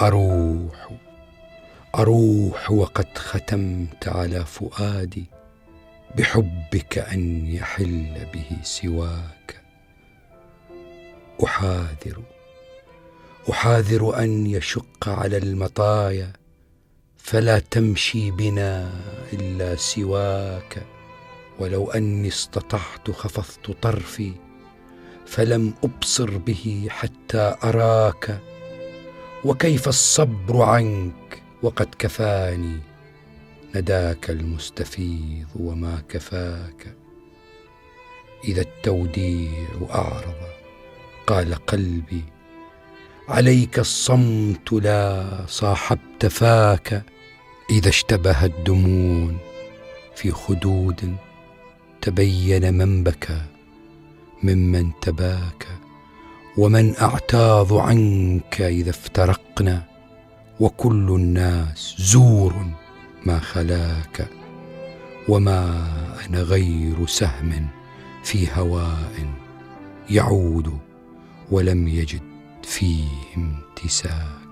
أروح أروح وقد ختمت على فؤادي بحبك أن يحل به سواك. أحاذر أحاذر أن يشق على المطايا فلا تمشي بنا إلا سواك. ولو أني استطعت خفضت طرفي فلم أبصر به حتى أراك. وكيف الصبر عنك وقد كفاني؟ نداك المستفيض وما كفاك. إذا التوديع أعرض قال قلبي عليك الصمت لا صاحبت فاك. إذا اشتبه الدمون في خدود تبين من بكى ممن تباكى. ومن أعتاض عنك إذا افترقنا وكل الناس زور ما خلاك وما أنا غير سهم في هواء يعود ولم يجد فيه امتساك.